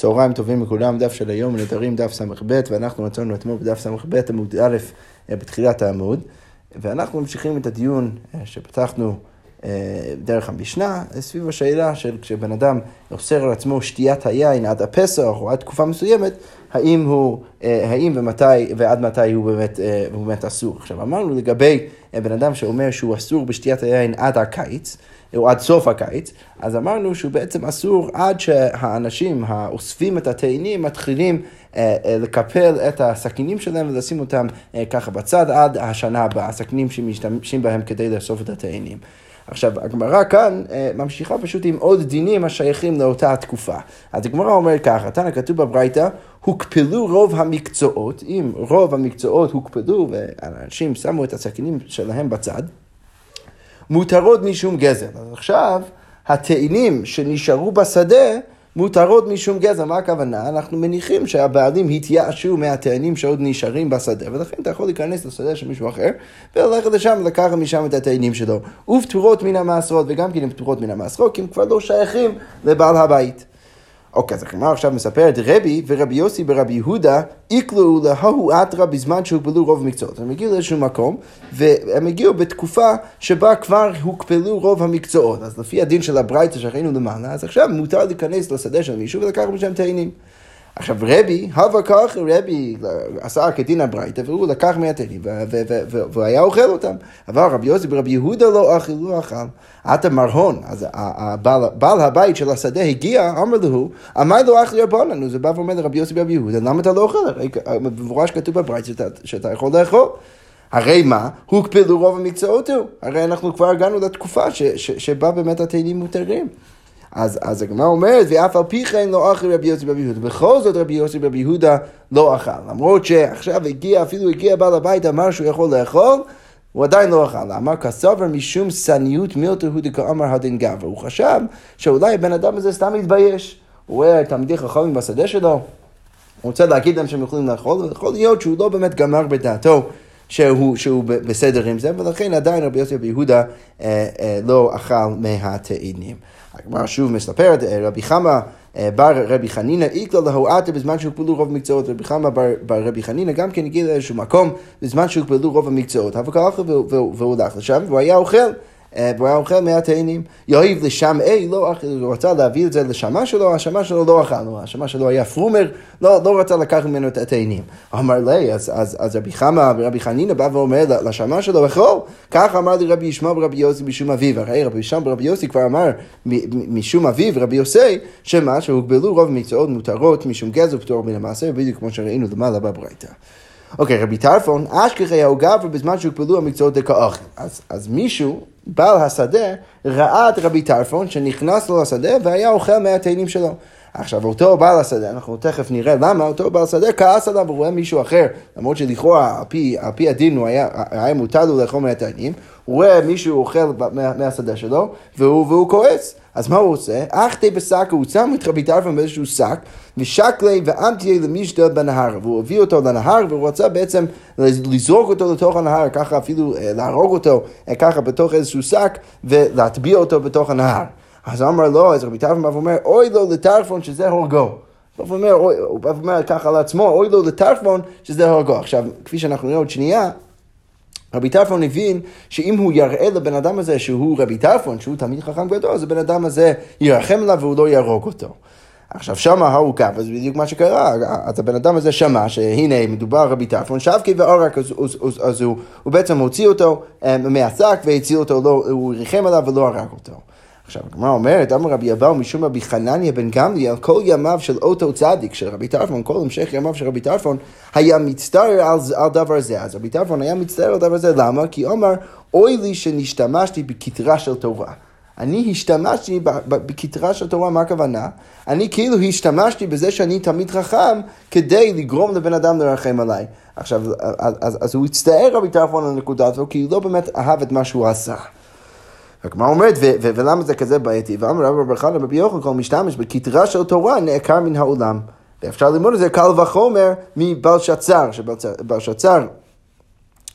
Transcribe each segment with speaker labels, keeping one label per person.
Speaker 1: צהריים טובים לכולם, דף של היום, נדרים דף ס"ב, ואנחנו מצאנו אתמול בדף ס"ב עמוד א' אה, בתחילת העמוד, ואנחנו ממשיכים את הדיון אה, שפתחנו דרך המשנה, סביב השאלה של כשבן אדם אוסר על עצמו שתיית היין עד הפסח או עד תקופה מסוימת, האם הוא, האם ומתי, ועד מתי הוא באמת, הוא באמת אסור. עכשיו אמרנו לגבי בן אדם שאומר שהוא אסור בשתיית היין עד הקיץ, או עד סוף הקיץ, אז אמרנו שהוא בעצם אסור עד שהאנשים האוספים את התאנים מתחילים אה, אה, לקפל את הסכינים שלהם ולשים אותם אה, ככה בצד עד השנה הבאה, הסכינים שמשתמשים בהם כדי לאסוף את התאנים. עכשיו, הגמרא כאן אה, ממשיכה פשוט עם עוד דינים השייכים לאותה התקופה. אז הגמרא אומרת ככה, תנא כתוב בברייתא, הוקפלו רוב המקצועות, אם רוב המקצועות הוקפלו ואנשים שמו את הסכינים שלהם בצד, מותרות משום גזל. אז עכשיו, התאנים שנשארו בשדה מותרות משום גזל. מה הכוונה? אנחנו מניחים שהבעלים התייאשו מהתאנים שעוד נשארים בשדה, ולכן אתה יכול להיכנס לשדה של מישהו אחר, וללכת לשם ולקחת משם את התאנים שלו. ופטורות מן המעשרות, וגם כן הן פטורות מן המעשרות, כי הם כבר לא שייכים לבעל הבית. אוקיי, אז הגמרא עכשיו מספרת, רבי ורבי יוסי ברבי יהודה איקלו להוא אתרא בזמן שהוגבלו רוב המקצועות. הם הגיעו לאיזשהו מקום, והם הגיעו בתקופה שבה כבר הוקפלו רוב המקצועות. אז לפי הדין של הברייתא שראינו למעלה, אז עכשיו מותר להיכנס לשדה של מישהו ולקחת משם תאנים. עכשיו רבי, הווה כך, רבי עשה כדין הברייתא, והוא לקח מהתאנים, והיה אוכל אותם. אבל רבי יוסי ברבי יהודה לא אכל, לא אכל. עתה מרהון, אז בעל הבית של השדה הגיע, אמר לו, אמר לו אך רבנן, אז הוא בא ואומר לרבי יוסי ברבי יהודה, למה אתה לא אוכל? במפורש כתוב בברייתא שאתה יכול לאכול. הרי מה? הוקפלו רוב המקצועות הוא. הרי אנחנו כבר הגענו לתקופה שבה באמת התאנים מותרים. אז, אז הגמרא אומרת, ואף על פי כן לא אכל רבי יוסי ברבי יהודה. בכל זאת רבי יוסי ברבי יהודה לא אכל. למרות שעכשיו הגיע, אפילו הגיע בעל הבית, אמר שהוא יכול לאכול, הוא עדיין לא אכל. אמר כסובר משום שניות מילתא הוא דקאמר הדין גבר. הוא חשב שאולי הבן אדם הזה סתם מתבייש. הוא רואה תלמידי חכמים בשדה שלו, הוא רוצה להגיד להם שהם יכולים לאכול, יכול להיות שהוא לא באמת גמר בדעתו. שהוא, שהוא בסדר עם זה, ולכן עדיין רבי יוסי ביהודה אה, אה, לא אכל מהתאנים. הגמרא שוב מספרת, אה, רבי חמא אה, בר רבי חנינא איקלא להואטה בזמן שהוקבלו רוב המקצועות, רבי חמא בר, בר רבי חנינא גם כן הגיע לאיזשהו מקום בזמן שהוקבלו רוב המקצועות, אבל ככה והוא הלך לשם והוא היה אוכל. והוא היה אוכל מהתאנים. יאהב לשם אי, לא, הוא רצה להביא את זה לשמה שלו, השמה שלו לא אכל, השמה שלו היה פרומר, לא, לא רצה לקחת ממנו את התאנים. אמר לי, אז, אז, אז רבי חמא ורבי חנינא בא ואומר לשמה שלו, אכול. כך אמר לי רבי ישמעאל ורבי יוסי משום אביו. הרי רבי ישמעאל ורבי יוסי כבר אמר משום אביו, רבי יוסי, שמה, שהוגבלו רוב מקצועות מותרות משום גזע ופטור מן המעשה, בדיוק כמו שראינו למעלה בברייתא. אוקיי, רבי טרפון, אשכחי גבר בזמן שהוקפלו המקצועות דקאוכל. אז, אז מישהו, בעל השדה, ראה את רבי טרפון שנכנס לו לשדה והיה אוכל מהתאנים שלו. עכשיו, אותו בעל השדה, אנחנו תכף נראה למה, אותו בעל השדה כעס עליו, הוא רואה מישהו אחר, למרות שלכאורה, על פי, על פי הדין הוא היה, היה מותר לו לאכול מהתאנים, הוא רואה מישהו אוכל מה, מהשדה שלו, והוא, והוא כועס. אז מה הוא עושה? אחתי בשק, הוא שם את רבי טרפון באיזשהו שק, ושקלי ואמתיה למשדל בנהר, והוא הביא אותו לנהר, והוא רצה בעצם לזרוק אותו לתוך הנהר, ככה אפילו אה, להרוג אותו, אה, ככה בתוך איזשהו שק, ולהטביע אותו בתוך הנהר. אז אמר לו, אז רבי טרפון בא ואומר, אוי לו לטרפון שזה הורגו. הוא אומר, הוא בא ואומר ככה לעצמו, אוי לו לטרפון שזה הורגו. עכשיו, כפי שאנחנו נראה עוד שנייה, רבי טרפון הבין שאם הוא יראה לבן אדם הזה שהוא רבי טרפון, שהוא תלמיד חכם גדול, אז הבן אדם הזה ירחם עליו והוא לא יהרוג אותו. עכשיו שמה ההוא אז בדיוק מה שקרה, אז הבן אדם הזה שמע שהנה מדובר רבי טרפון, שבקי ועורק, אז, אז, אז, אז הוא, הוא בעצם הוציא אותו אה, מהשק והציל אותו, לא, הוא ריחם עליו ולא הרג אותו. עכשיו, הגמרא אומרת, אמר רבי אבאו משום רבי חנניה בן גמליאל, כל ימיו של אותו צדיק של רבי טרפון, כל המשך ימיו של רבי טרפון, היה מצטער על, על דבר זה. אז רבי טרפון היה מצטער על דבר זה, למה? כי אומר, אוי לי שנשתמשתי בכתרה של תורה. אני השתמשתי בכתרה של תורה, מה הכוונה? אני כאילו השתמשתי בזה שאני תמיד חכם כדי לגרום לבן אדם לרחם עליי. עכשיו, אז, אז, אז הוא הצטער רבי טרפון על הנקודה הזו, כי הוא לא באמת אהב את מה שהוא עשה. הגמרא אומרת, ולמה זה כזה בעייתי? ואמר רבי חנא רבי יוחנן, כל משתמש בכתרה של תורה נעקר מן העולם. ואפשר ללמוד את זה קל וחומר מבלשצר, שבלשצר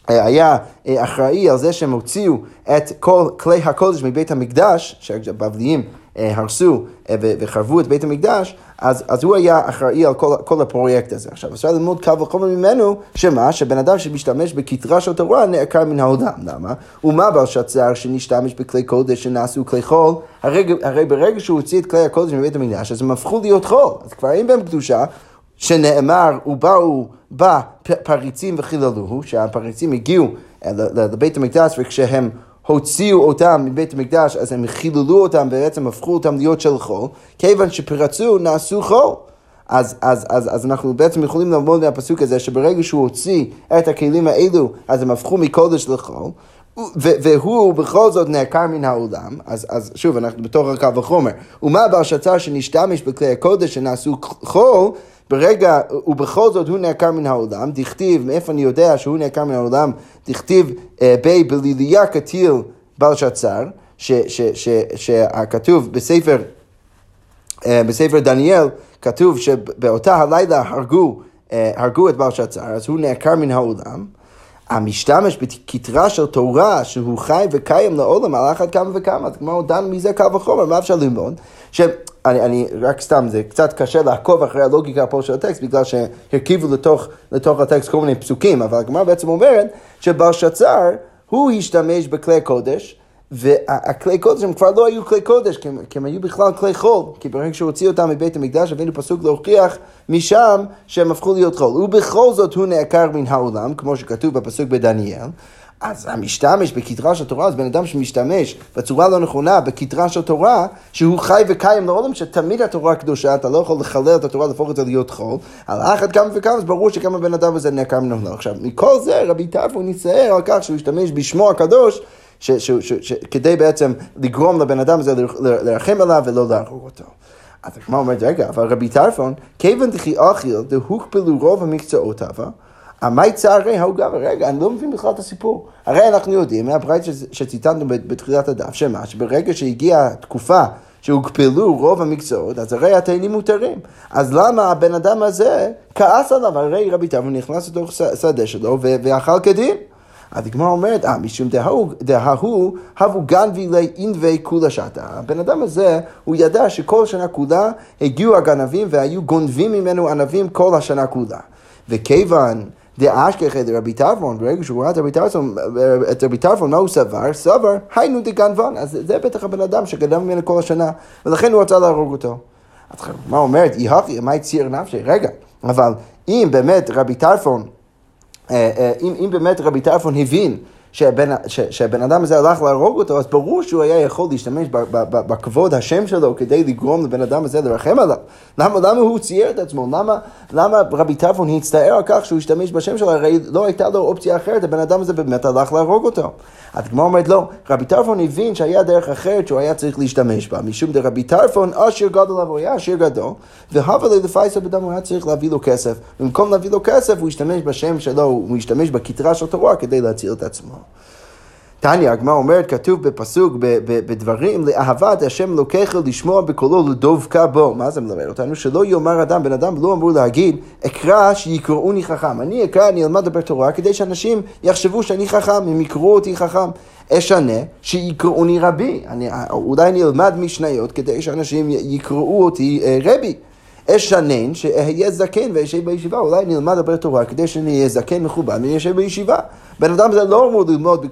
Speaker 1: אה, היה אה, אחראי על זה שהם הוציאו את כל כלי הקודש מבית המקדש, שהבבליים הרסו וחרבו את בית המקדש, אז, אז הוא היה אחראי על כל, כל הפרויקט הזה. עכשיו, אפשר ללמוד קל וחומר ממנו, שמה? שבן אדם שמשתמש בכתרה של תורה נעקר מן העולם. למה? ומה בעל שצר שנשתמש בכלי קודש שנעשו כלי חול? הרי, הרי ברגע שהוא הוציא את כלי הקודש מבית המקדש, אז הם הפכו להיות חול. אז כבר אין בהם קדושה, שנאמר, ובאו בה פריצים וחיללוהו, שהפריצים הגיעו לבית המקדש וכשהם הוציאו אותם מבית המקדש, אז הם חיללו אותם ובעצם הפכו אותם להיות של חול, כיוון שפרצו נעשו חול. אז, אז, אז, אז אנחנו בעצם יכולים ללמוד מהפסוק הזה שברגע שהוא הוציא את הכלים האלו, אז הם הפכו מקודש לחול. והוא בכל זאת נעקר מן העולם, אז, אז שוב, אנחנו בתוך הקו וחומר. ומה בר שצר שנשתמש בכלי הקודש שנעשו חול, ברגע, ובכל זאת הוא נעקר מן העולם, דכתיב, מאיפה אני יודע שהוא נעקר מן העולם, דכתיב אה, בי בליליה קטיל בלשצר, שכתוב בספר, אה, בספר דניאל, כתוב שבאותה הלילה הרגו, אה, הרגו את בלשצר, אז הוא נעקר מן העולם. המשתמש בכתרה של תורה שהוא חי וקיים לעולם על אחת כמה וכמה, אז כמו דן מזה קל וחומר, מה אפשר ללמוד? שאני אני, רק סתם, זה קצת קשה לעקוב אחרי הלוגיקה פה של הטקסט, בגלל שהרכיבו לתוך, לתוך הטקסט כל מיני פסוקים, אבל הגמרא בעצם אומרת שבלשצר, הוא השתמש בכלי קודש, והכלי קודש הם כבר לא היו כלי קודש, כי הם, כי הם היו בכלל כלי חול, כי ברגע שהוא הוציא אותם מבית המקדש, הבאנו פסוק להוכיח משם שהם הפכו להיות חול. ובכל זאת הוא נעקר מן העולם, כמו שכתוב בפסוק בדניאל. אז המשתמש בכתרה של תורה, אז בן אדם שמשתמש בצורה לא נכונה בכתרה של תורה, שהוא חי וקיים לעולם, שתמיד התורה קדושה, אתה לא יכול לחלל את התורה, להפוך את זה להיות חול, על אחת כמה וכמה, אז ברור שגם הבן אדם הזה מן העולם. עכשיו, מכל זה רבי טרפון ניצער על כך שהוא השתמש בשמו הקדוש, ש, ש, ש, ש, כדי בעצם לגרום לבן אדם הזה לרחם עליו ולא להרוג אותו. אז הגמרא אומרת, רגע, אבל רבי טרפון, כיוון דכי אכיל, דהוקפלו רוב המקצועות הווה, עמי צערי ההוא גבר, רגע, אני לא מבין בכלל את הסיפור. הרי אנחנו יודעים מהברית שציטטנו בתחילת הדף, שמה, שברגע שהגיעה התקופה שהוקפלו רוב המקצועות, אז הרי התהילים מותרים. אז למה הבן אדם הזה כעס עליו? הרי רבי טרפון נכנס לתוך שדה שלו ואכל כדין. אז הגמרא אומרת, אה, משום דההוא, הבו גנבי לאינבי כולה שעתה. הבן אדם הזה, הוא ידע שכל שנה כולה הגיעו הגנבים והיו גונבים ממנו ענבים כל השנה כולה. וכיוון דאשכחי דרבי טרפון, ברגע שהוא ראה את רבי טרפון, מה הוא סבר? סבר, היינו דגנבן. אז זה בטח הבן אדם שגנב ממנו כל השנה, ולכן הוא רצה להרוג אותו. אז מה אומרת? יהפי, מה יציר נפשי? רגע, אבל אם באמת רבי טרפון אה, אה, אם באמת רבי טרפון הבין שהבן, ש, שהבן אדם הזה הלך להרוג אותו, אז ברור שהוא היה יכול להשתמש בכבוד השם שלו כדי לגרום לבן אדם הזה לרחם עליו. למה, למה הוא צייר את עצמו? למה, למה רבי טרפון הצטער על כך שהוא השתמש בשם שלו? הרי לא הייתה לו אופציה אחרת, הבן אדם הזה באמת הלך להרוג אותו. אז כמו אומרת לא, רבי טרפון הבין שהיה דרך אחרת שהוא היה צריך להשתמש בה, משום דרבי טרפון עשיר גדול הוא היה עשיר גדול, והבה לי לפייסו בדם הוא היה צריך להביא לו כסף. במקום להביא לו כסף הוא השתמש בשם שלו, הוא השתמש בכתרה של תורה כדי להציל את עצמו. תניא, הגמרא אומרת, כתוב בפסוק, בדברים, לאהבת השם אלוקיך לשמוע בקולו לדבקה בו. מה זה מלמד אותנו? שלא יאמר אדם, בן אדם לא אמור להגיד, אקרא שיקראוני חכם. אני אקרא, אני אלמד לדבר תורה, כדי שאנשים יחשבו שאני חכם, הם יקראו אותי חכם. אשנה שיקראוני רבי. אני, אולי אני אלמד משניות כדי שאנשים יקראו אותי אה, רבי. אשנן שאהיה זקן ואשב בישיבה, אולי אלמד לדבר תורה כדי שאני אהיה זקן מכובד ואני אשב בישיבה. בן אדם זה לא אמור ללמוד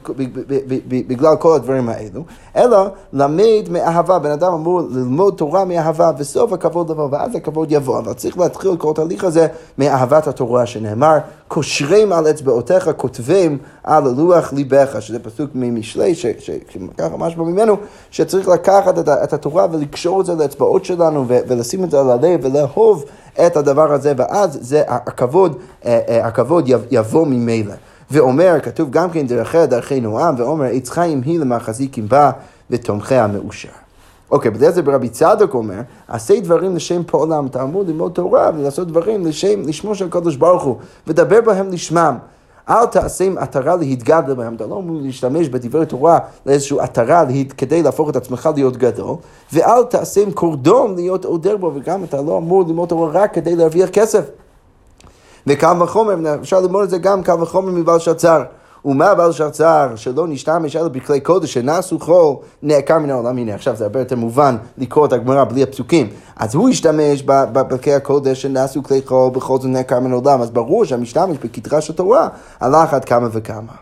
Speaker 1: בגלל כל הדברים האלו, אלא למד מאהבה. בן אדם אמור ללמוד תורה מאהבה, וסוף הכבוד לבוא, ואז הכבוד יבוא. אבל צריך להתחיל כל התהליך הזה מאהבת התורה, שנאמר, קושרים על אצבעותיך, כותבים על לוח ליבך, שזה פסוק ממשלי, שככה משמע ממנו, שצריך לקחת את התורה ולקשור את זה לאצבעות שלנו, ולשים את זה על הלב, ולאהוב את הדבר הזה, ואז זה הכבוד, אה, אה, הכבוד יבוא ממילא. ואומר, כתוב גם כן דרכיה דרכי נועם, ואומר עץ חיים היא למחזיקים בה ותומכיה מאושר. אוקיי, בדרך זה ברבי צדוק אומר, עשה דברים לשם פועלם, אתה אמור ללמוד תורה ולעשות דברים לשם, לשמו של הקדוש ברוך הוא, ודבר בהם לשמם. אל תעשה עטרה להתגדל בהם, אתה לא אמור להשתמש בדברי תורה לאיזושהי עטרה כדי להפוך את עצמך להיות גדול, ואל תעשה עם קורדום להיות עודר בו, וגם אתה לא אמור ללמוד תורה רק כדי להרוויח כסף. וקל וחומר, אפשר ללמוד את זה גם קל וחומר מבעל שצר. ומה בעל שרצר שלא נשתמש אלא בכלי קודש שנעשו חול נעקר מן העולם. הנה עכשיו זה הרבה יותר מובן לקרוא את הגמרא בלי הפסוקים. אז הוא השתמש בכלי הקודש שנעשו כלי חול בכל זאת נעקר מן העולם. אז ברור שהמשתמש בכתרה של תורה הלך עד כמה וכמה.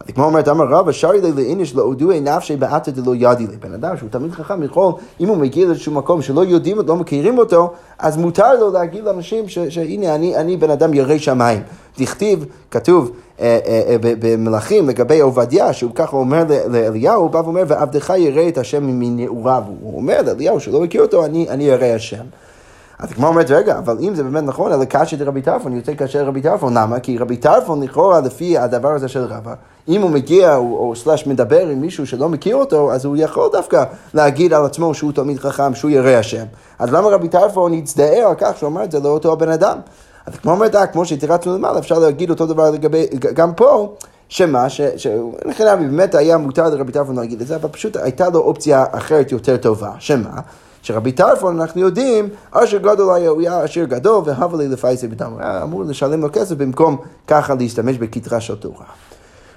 Speaker 1: אז כמו אומרת, אמר רבא, שרי לי לאיניש לאודוי נפשי בעתא דלא ידי לי. בן אדם שהוא תמיד חכם יכול, אם הוא מגיע לאיזשהו מקום שלא יודעים, לא מכירים אותו, אז מותר לו להגיד לאנשים שהנה, אני, אני בן אדם ירא שמיים. דכתיב, כתוב במלכים לגבי עובדיה, שהוא ככה אומר לאליהו, הוא בא ואומר, ועבדך ירא את השם מנעוריו. הוא אומר לאליהו, שלא מכיר אותו, אני, ירא השם. אז כמו אומרת, רגע, אבל אם זה באמת נכון, אלא קשה דרבי טרפון, יוצא קשה לרבי טרפון, למה? כי רבי טרפון לכאורה לפי הדבר הזה של רבא, אם הוא מגיע או, או מדבר עם מישהו שלא מכיר אותו, אז הוא יכול דווקא להגיד על עצמו שהוא תלמיד חכם, שהוא ירא השם. אז למה רבי טרפון יצטער על כך שהוא אמר את זה לאותו הבן אדם? אז כמו אומרת, כמו שתירצנו למעלה, אפשר להגיד אותו דבר לגבי, גם פה. שמה, שלכן באמת היה מותר לרבי טרפון להגיד את זה, אבל פשוט הייתה לו אופציה אחרת יותר טובה. שמה? שרבי טרפון, אנחנו יודעים, אשר גדול היה, הוא היה עשיר גדול, והבה לי לפייסי. הוא היה אמור לשלם לו כסף במקום ככה להשתמש בכתרה של תורה.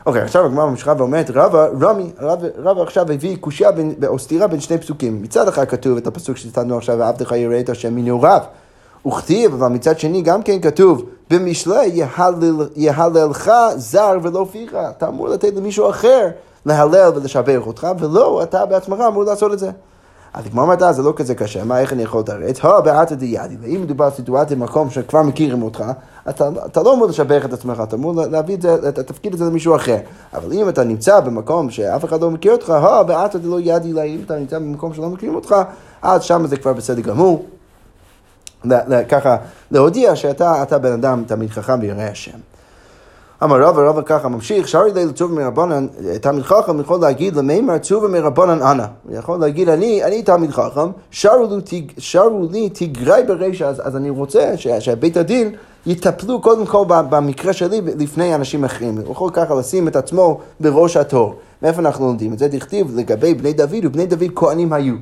Speaker 1: אוקיי, עכשיו הגמרא ממשיכה ואומרת, רבא, רמי, רבא עכשיו הביא קושייה או סתירה בין שני פסוקים. מצד אחד כתוב את הפסוק שציטטנו עכשיו, ועבדך יראה את השם מנעוריו. וכתיב, אבל מצד שני גם כן כתוב, במשלי יהללך זר ולא פיך. אתה אמור לתת למישהו אחר להלל ולשבח אותך, ולא, אתה בעצמך אמור לעשות את זה. אז כמו אמרת, זה לא כזה קשה, מה, איך אני יכול לתרץ? הו, בעתא דיאדי, ואם מדובר על סיטואציה במקום שכבר מכירים אותך, אתה, אתה לא אמור לשבח את עצמך, אתה אמור להביא את, זה, את התפקיד הזה למישהו אחר. אבל אם אתה נמצא במקום שאף אחד לא מכיר אותך, הו, בעתא דלא אם אתה נמצא במקום שלא מכירים אותך, אז שם זה כבר בסדר גמור. ככה, להודיע שאתה בן אדם תמיד חכם וירא השם. אמר רבא, רבא ככה ממשיך, שרי לי לטוב מרבנן, תלמיד חכם יכול להגיד למימר טובה מרבנן אנא. הוא יכול להגיד, אני, אני תלמיד חכם, שרו לי, תגרי ברישא, אז, אז אני רוצה שבית הדין יטפלו קודם כל במקרה שלי לפני אנשים אחרים. הוא יכול ככה לשים את עצמו בראש התור. מאיפה אנחנו לומדים את זה? דכתיב לגבי בני דוד, ובני דוד כהנים היו.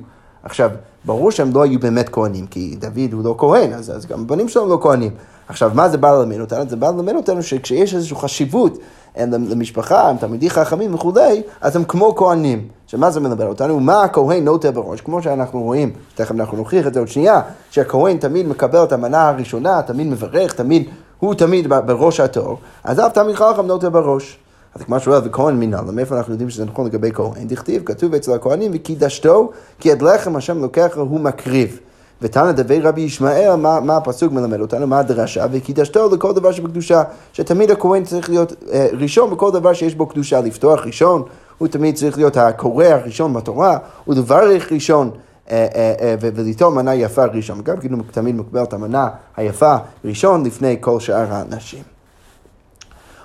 Speaker 1: עכשיו, ברור שהם לא היו באמת כהנים, כי דוד הוא לא כהן, אז, אז גם הבנים שלו לא כהנים. עכשיו, מה זה בא ללמד אותנו? זה בא ללמד אותנו שכשיש איזושהי חשיבות למשפחה, הם תלמידי חכמים וכולי, אז הם כמו כהנים. עכשיו, מה זה מלמד אותנו? מה הכהן נוטה בראש? כמו שאנחנו רואים, תכף אנחנו נוכיח את זה עוד שנייה, שהכהן תמיד מקבל את המנה הראשונה, תמיד מברך, תמיד, הוא תמיד בראש התור, אז אף תלמיד חכם נוטה בראש. אז כמו שהוא וכהן מנהל, מאיפה אנחנו יודעים שזה נכון לגבי כהן? דכתיב, כתוב אצל הכהנים, וקידשתו, כי את לחם השם לוקח הוא מקריב. ותנא דבי רבי ישמעאל, מה, מה הפסוק מלמד אותנו, מה הדרשה, וקידשתו לכל דבר שבקדושה, שתמיד הכהן צריך להיות אה, ראשון בכל דבר שיש בו קדושה, לפתוח ראשון, הוא תמיד צריך להיות הקורא הראשון בתורה, ולברך ראשון. אה, אה, אה, ולטעום מנה יפה ראשון, גם כאילו תמיד מקבל את המנה היפה ראשון לפני כל שאר האנשים.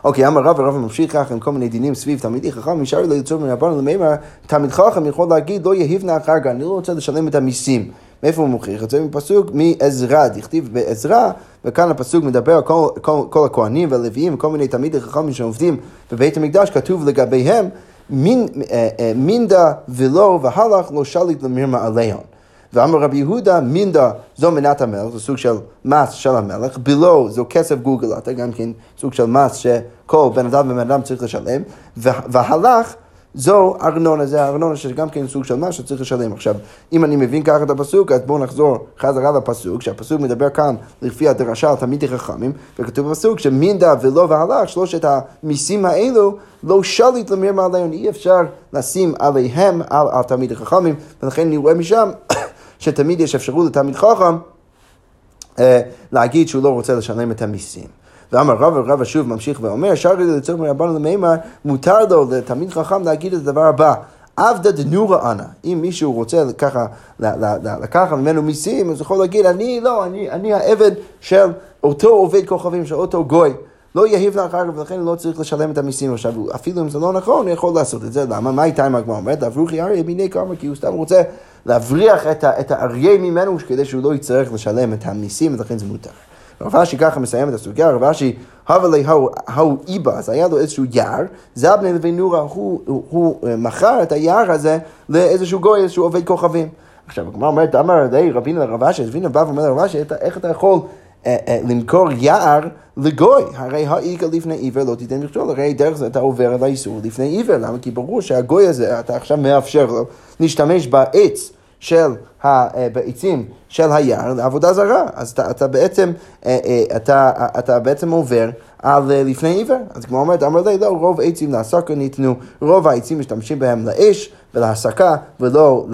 Speaker 1: אוקיי, אמר רב ורב ממשיך כך עם כל מיני דינים סביב תלמידי חכם, נשאר לי לצור מרבנו למימר, תלמיד חכם יכול להגיד לא יהיב נא אחר אני לא רוצה לשלם את המיסים. מאיפה הוא מוכיח את זה? מפסוק מעזרא, דכתיב בעזרא, וכאן הפסוק מדבר על כל, כל, כל הכהנים והלוויים, כל מיני תלמידי חכמים שעובדים בבית המקדש, כתוב לגביהם, אה, אה, מינדה ולא והלך לא שליט למרמה עליהם. ואמר רבי יהודה, מינדה זו מנת המלך, זה סוג של מס של המלך, בלו זו כסף גולגלתה, גם כן סוג של מס שכל בן אדם ובן אדם צריך לשלם, והלך זו ארנונה, זה הארנונה שגם כן סוג של מס שצריך לשלם. עכשיו, אם אני מבין ככה את הפסוק, אז בואו נחזור חזרה לפסוק, שהפסוק מדבר כאן לפי הדרשה על תלמידי חכמים, וכתוב בפסוק שמינדה ולא והלך, שלושת המיסים האלו לא שליט למרמה עליהם, אי אפשר לשים עליהם, על, על תלמידי חכמים, ולכן אני רואה משם שתמיד יש אפשרות לתלמיד חכם אה, להגיד שהוא לא רוצה לשלם את המיסים. ואמר רב ורב שוב ממשיך ואומר, שרי לצורך מרבנו למימר, מותר לו לתלמיד חכם להגיד את הדבר הבא. עבדה דנורא אנא. אם מישהו רוצה ככה לקחת ממנו מיסים, אז יכול להגיד, אני לא, אני, אני העבד של אותו עובד כוכבים, של אותו גוי. לא יהיב לך אחר כך, ולכן לא צריך לשלם את המיסים. עכשיו, אפילו אם זה לא נכון, הוא יכול לעשות את זה. למה? מה איתה עם הגמרא אומרת? אברוכי אריה מיני כמה, כי הוא סתם רוצה להבריח את, את האריה ממנו, כדי שהוא לא יצטרך לשלם את המיסים, ולכן זה מותר. רב אשי ככה מסיים את הסוגיה, רב אשי, הווה לי הו איבה, אז היה לו איזשהו יער, זה הבני לוי נורה, הוא, מכר את היער הזה לאיזשהו גוי, איזשהו עובד כוכבים. עכשיו, הגמרא אומרת, אמר לי רבינו לרב אשי, רבינו בא ואומר לרב אשי, איך אתה יכול למכור יער לגוי, הרי האיכא לפני עיוור לא תיתן מכשול, הרי דרך זה אתה עובר על האיסור לפני עיוור, למה? כי ברור שהגוי הזה, אתה עכשיו מאפשר לו להשתמש בעץ של בעצים של היער לעבודה זרה, אז אתה, אתה, בעצם, אתה, אתה בעצם עובר על לפני עיוור. אז כמו אומרת, אמר לי, לא, רוב עצים להסקה ניתנו, רוב העצים משתמשים בהם לאש ולהסקה ולא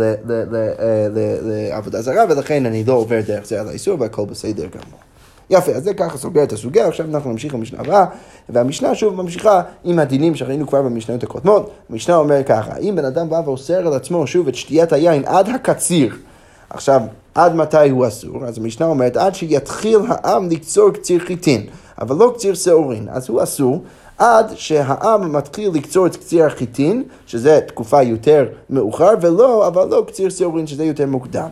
Speaker 1: לעבודה זרה, ולכן אני לא עובר דרך זה על האיסור והכל בסדר גמור. יפה, אז זה ככה סוגר את הסוגיה, עכשיו אנחנו נמשיך למשנה הבאה, והמשנה שוב ממשיכה עם הדינים שראינו כבר במשניות הקודמות. המשנה אומר ככה, אם בן אדם בא ואוסר על עצמו שוב את שתיית היין עד הקציר, עכשיו, עד מתי הוא אסור? אז המשנה אומרת, עד שיתחיל העם לקצור קציר חיטין, אבל לא קציר שעורין, אז הוא אסור. עד שהעם מתחיל לקצור את קציר החיטין, שזה תקופה יותר מאוחר, ולא, אבל לא קציר שעורין, שזה יותר מוקדם.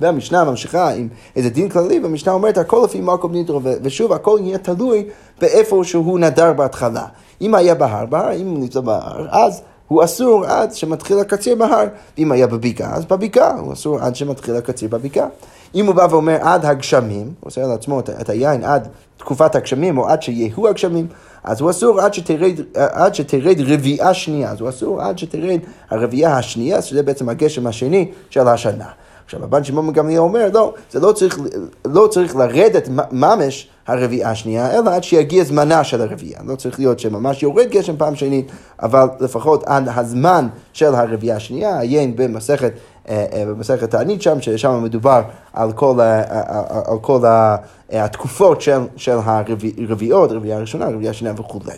Speaker 1: והמשנה ממשיכה עם איזה דין כללי, והמשנה אומרת הכל לפי מקום נדרו, ושוב הכל יהיה תלוי באיפה שהוא נדר בהתחלה. אם היה בהר, בהר, אם הוא נמצא בהר, אז הוא אסור עד שמתחיל הקציר בהר, ואם היה בבקעה, אז בבקעה, הוא אסור עד שמתחיל הקציר בבקעה. אם הוא בא ואומר עד הגשמים, הוא עושה לעצמו את היין עד תקופת הגשמים, או עד שיהיו הגשמים, אז הוא אסור עד שתרד, עד שתרד רביעה שנייה, אז הוא אסור עד שתרד הרביעה השנייה, שזה בעצם הגשם השני של השנה. עכשיו, הבן שמעון גמליאל אומר, לא, זה לא צריך, לא צריך לרדת ממש הרביעה השנייה, אלא עד שיגיע זמנה של הרביעה. לא צריך להיות שממש יורד גשם פעם שנית, אבל לפחות עד הזמן של הרביעה השנייה, עיין במסכת, אה, אה, במסכת תענית שם, ששם מדובר על כל, על כל התקופות של, של הרביעות, רביעה הראשונה, רביעה השנייה וכולי.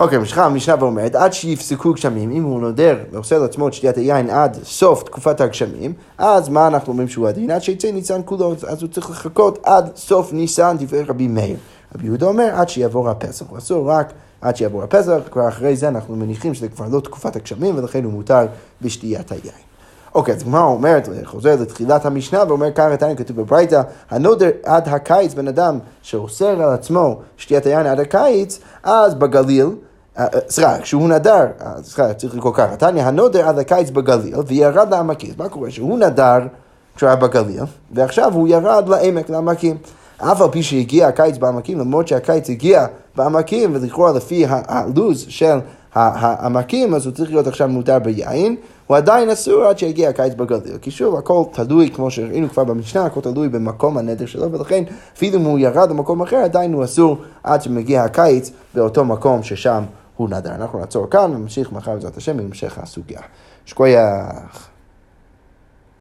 Speaker 1: אוקיי, ממשיכה המשנה ואומרת, עד שיפסקו גשמים, אם הוא נודר ועושה לעצמו את שתיית היין עד סוף תקופת הגשמים, אז מה אנחנו אומרים שהוא הדין? עד שיצא ניסן כולו, אז הוא צריך לחכות עד סוף ניסן, דברי רבי מאיר. רבי יהודה אומר, עד שיעבור הפסח, הוא אסור רק עד שיעבור הפסח, כבר אחרי זה אנחנו מניחים שזה כבר לא תקופת הגשמים, ולכן הוא מותר בשתיית היין. אוקיי, אז הגמרא אומרת, חוזר לתחילת המשנה ואומר ככה תניא כתוב בברייתא, הנודר עד הקיץ, בן אדם שאוסר על עצמו שתיית היין עד הקיץ, אז בגליל, סליחה, כשהוא נדר, אה, סליחה, צריך לקרוא ככה, תניא, הנודר עד הקיץ בגליל וירד לעמקים, מה קורה? שהוא נדר כשהוא היה בגליל, ועכשיו הוא ירד לעמק, לעמקים. אף על פי שהגיע הקיץ בעמקים, למרות שהקיץ הגיע בעמקים, ולכאורה לפי הלו"ז של העמקים, אז הוא צריך להיות עכשיו מותר ביין, הוא עדיין אסור עד שיגיע הקיץ בגליל. כי שוב, הכל תלוי, כמו שראינו כבר במשנה, הכל תלוי במקום הנדר שלו, ולכן אפילו אם הוא ירד למקום אחר, עדיין הוא אסור עד שמגיע הקיץ באותו מקום ששם הוא נדר. אנחנו נעצור כאן ונמשיך מחר בעזרת השם בהמשך הסוגיה. שכוייח.